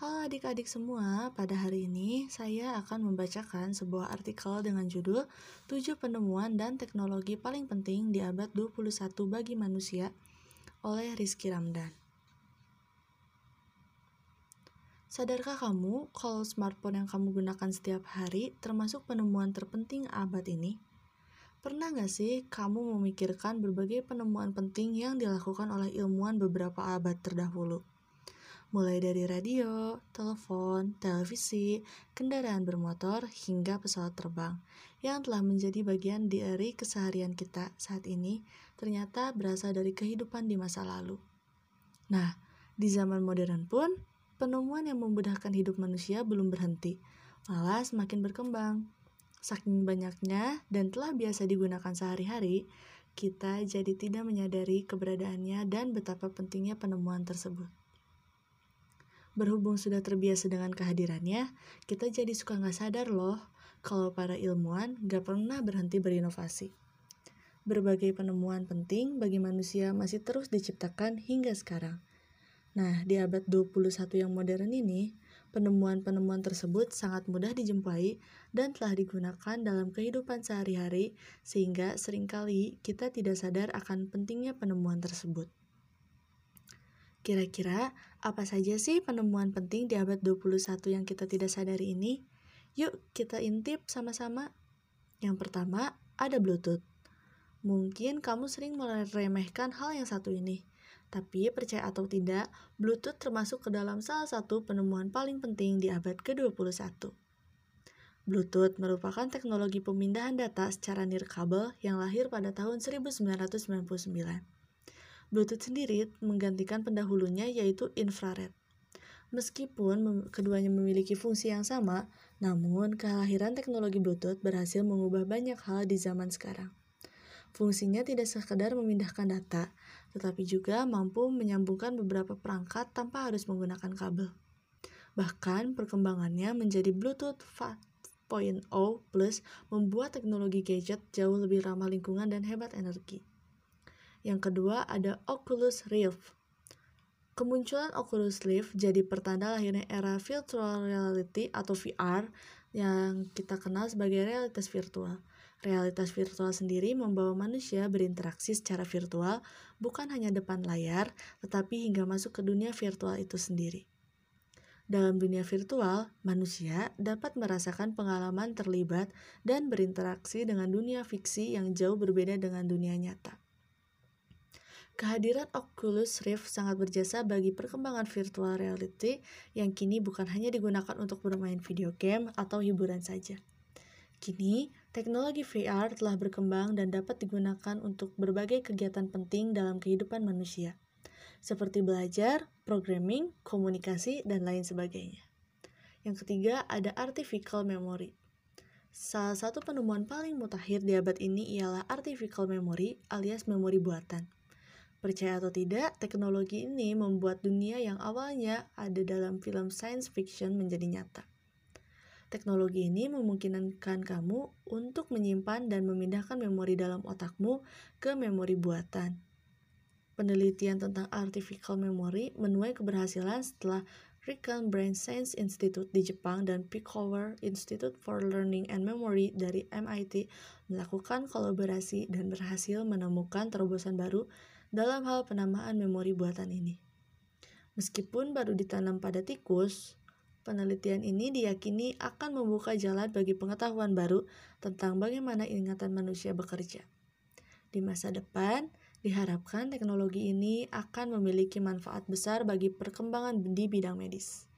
Halo adik-adik semua, pada hari ini saya akan membacakan sebuah artikel dengan judul 7 penemuan dan teknologi paling penting di abad 21 bagi manusia oleh Rizky Ramdan. Sadarkah kamu kalau smartphone yang kamu gunakan setiap hari termasuk penemuan terpenting abad ini? Pernah nggak sih kamu memikirkan berbagai penemuan penting yang dilakukan oleh ilmuwan beberapa abad terdahulu? Mulai dari radio, telepon, televisi, kendaraan bermotor, hingga pesawat terbang, yang telah menjadi bagian dari keseharian kita saat ini, ternyata berasal dari kehidupan di masa lalu. Nah, di zaman modern pun, penemuan yang memudahkan hidup manusia belum berhenti, malah semakin berkembang. Saking banyaknya dan telah biasa digunakan sehari-hari, kita jadi tidak menyadari keberadaannya dan betapa pentingnya penemuan tersebut. Berhubung sudah terbiasa dengan kehadirannya, kita jadi suka nggak sadar loh kalau para ilmuwan nggak pernah berhenti berinovasi. Berbagai penemuan penting bagi manusia masih terus diciptakan hingga sekarang. Nah, di abad 21 yang modern ini, penemuan-penemuan tersebut sangat mudah dijumpai dan telah digunakan dalam kehidupan sehari-hari sehingga sering kali kita tidak sadar akan pentingnya penemuan tersebut. Kira-kira apa saja sih penemuan penting di abad 21 yang kita tidak sadari ini? Yuk kita intip sama-sama. Yang pertama, ada Bluetooth. Mungkin kamu sering meremehkan hal yang satu ini. Tapi percaya atau tidak, Bluetooth termasuk ke dalam salah satu penemuan paling penting di abad ke-21. Bluetooth merupakan teknologi pemindahan data secara nirkabel yang lahir pada tahun 1999. Bluetooth sendiri menggantikan pendahulunya yaitu infrared. Meskipun keduanya memiliki fungsi yang sama, namun kelahiran teknologi Bluetooth berhasil mengubah banyak hal di zaman sekarang. Fungsinya tidak sekedar memindahkan data, tetapi juga mampu menyambungkan beberapa perangkat tanpa harus menggunakan kabel. Bahkan perkembangannya menjadi Bluetooth 5.0 plus membuat teknologi gadget jauh lebih ramah lingkungan dan hebat energi. Yang kedua ada Oculus Rift. Kemunculan Oculus Rift jadi pertanda lahirnya era virtual reality atau VR yang kita kenal sebagai realitas virtual. Realitas virtual sendiri membawa manusia berinteraksi secara virtual bukan hanya depan layar, tetapi hingga masuk ke dunia virtual itu sendiri. Dalam dunia virtual, manusia dapat merasakan pengalaman terlibat dan berinteraksi dengan dunia fiksi yang jauh berbeda dengan dunia nyata. Kehadiran Oculus Rift sangat berjasa bagi perkembangan virtual reality yang kini bukan hanya digunakan untuk bermain video game atau hiburan saja. Kini, teknologi VR telah berkembang dan dapat digunakan untuk berbagai kegiatan penting dalam kehidupan manusia, seperti belajar, programming, komunikasi, dan lain sebagainya. Yang ketiga, ada artificial memory. Salah satu penemuan paling mutakhir di abad ini ialah artificial memory alias memori buatan. Percaya atau tidak, teknologi ini membuat dunia yang awalnya ada dalam film science fiction menjadi nyata. Teknologi ini memungkinkan kamu untuk menyimpan dan memindahkan memori dalam otakmu ke memori buatan. Penelitian tentang artificial memory menuai keberhasilan setelah Riken Brain Science Institute di Jepang dan Pickover Institute for Learning and Memory dari MIT melakukan kolaborasi dan berhasil menemukan terobosan baru dalam hal penamaan memori buatan ini. Meskipun baru ditanam pada tikus, penelitian ini diyakini akan membuka jalan bagi pengetahuan baru tentang bagaimana ingatan manusia bekerja. Di masa depan, diharapkan teknologi ini akan memiliki manfaat besar bagi perkembangan di bidang medis.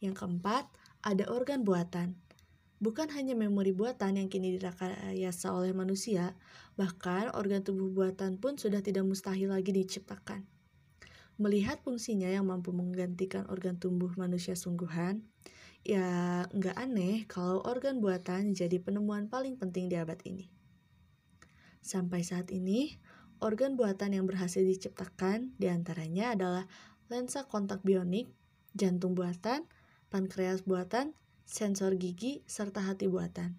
Yang keempat, ada organ buatan. Bukan hanya memori buatan yang kini direkayasa oleh manusia, bahkan organ tubuh buatan pun sudah tidak mustahil lagi diciptakan. Melihat fungsinya yang mampu menggantikan organ tubuh manusia sungguhan, ya nggak aneh kalau organ buatan jadi penemuan paling penting di abad ini. Sampai saat ini, organ buatan yang berhasil diciptakan di antaranya adalah lensa kontak bionik, jantung buatan, pankreas buatan, sensor gigi, serta hati buatan.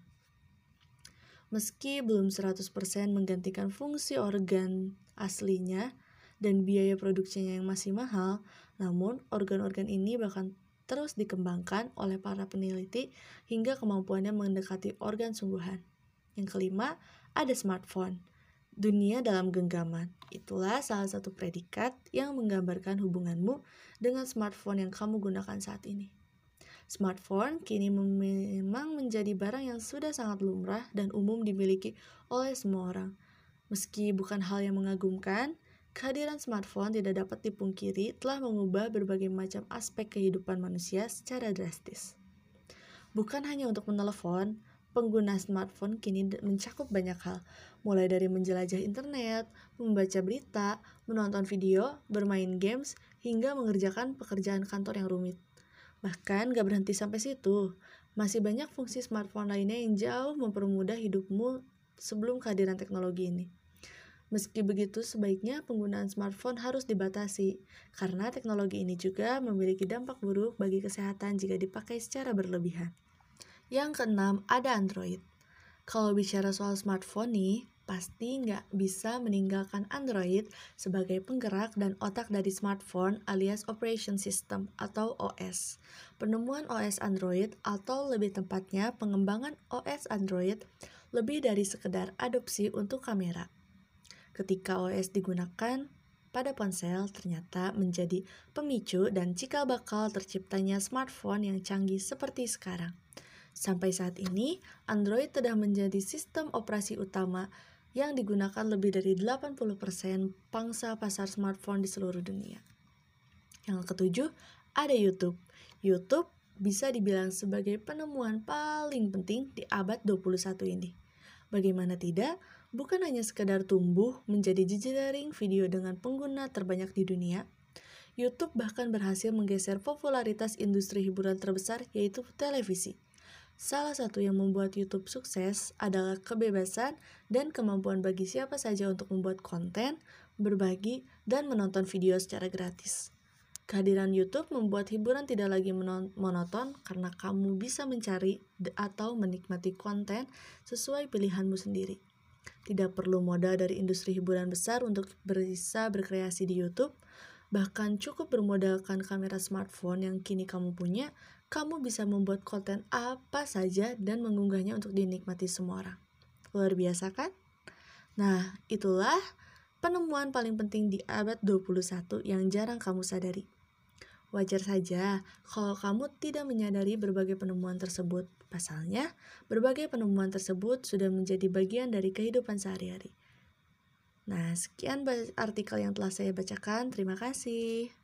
Meski belum 100% menggantikan fungsi organ aslinya dan biaya produksinya yang masih mahal, namun organ-organ ini bahkan terus dikembangkan oleh para peneliti hingga kemampuannya mendekati organ sungguhan. Yang kelima, ada smartphone. Dunia dalam genggaman. Itulah salah satu predikat yang menggambarkan hubunganmu dengan smartphone yang kamu gunakan saat ini. Smartphone kini memang menjadi barang yang sudah sangat lumrah dan umum dimiliki oleh semua orang. Meski bukan hal yang mengagumkan, Kehadiran smartphone tidak dapat dipungkiri telah mengubah berbagai macam aspek kehidupan manusia secara drastis. Bukan hanya untuk menelepon, pengguna smartphone kini mencakup banyak hal, mulai dari menjelajah internet, membaca berita, menonton video, bermain games, hingga mengerjakan pekerjaan kantor yang rumit. Bahkan gak berhenti sampai situ, masih banyak fungsi smartphone lainnya yang jauh mempermudah hidupmu sebelum kehadiran teknologi ini. Meski begitu, sebaiknya penggunaan smartphone harus dibatasi, karena teknologi ini juga memiliki dampak buruk bagi kesehatan jika dipakai secara berlebihan. Yang keenam, ada Android. Kalau bicara soal smartphone nih, pasti nggak bisa meninggalkan Android sebagai penggerak dan otak dari smartphone alias Operation System atau OS. Penemuan OS Android atau lebih tepatnya pengembangan OS Android lebih dari sekedar adopsi untuk kamera ketika OS digunakan pada ponsel ternyata menjadi pemicu dan cikal bakal terciptanya smartphone yang canggih seperti sekarang. Sampai saat ini, Android telah menjadi sistem operasi utama yang digunakan lebih dari 80% pangsa pasar smartphone di seluruh dunia. Yang ketujuh, ada YouTube. YouTube bisa dibilang sebagai penemuan paling penting di abad 21 ini. Bagaimana tidak, bukan hanya sekadar tumbuh menjadi jejaring video dengan pengguna terbanyak di dunia, YouTube bahkan berhasil menggeser popularitas industri hiburan terbesar yaitu televisi. Salah satu yang membuat YouTube sukses adalah kebebasan dan kemampuan bagi siapa saja untuk membuat konten, berbagi, dan menonton video secara gratis. Kehadiran YouTube membuat hiburan tidak lagi monoton karena kamu bisa mencari atau menikmati konten sesuai pilihanmu sendiri. Tidak perlu modal dari industri hiburan besar untuk bisa berkreasi di YouTube. Bahkan cukup bermodalkan kamera smartphone yang kini kamu punya, kamu bisa membuat konten apa saja dan mengunggahnya untuk dinikmati semua orang. Luar biasa kan? Nah, itulah penemuan paling penting di abad 21 yang jarang kamu sadari. Wajar saja kalau kamu tidak menyadari berbagai penemuan tersebut. Pasalnya, berbagai penemuan tersebut sudah menjadi bagian dari kehidupan sehari-hari. Nah, sekian artikel yang telah saya bacakan. Terima kasih.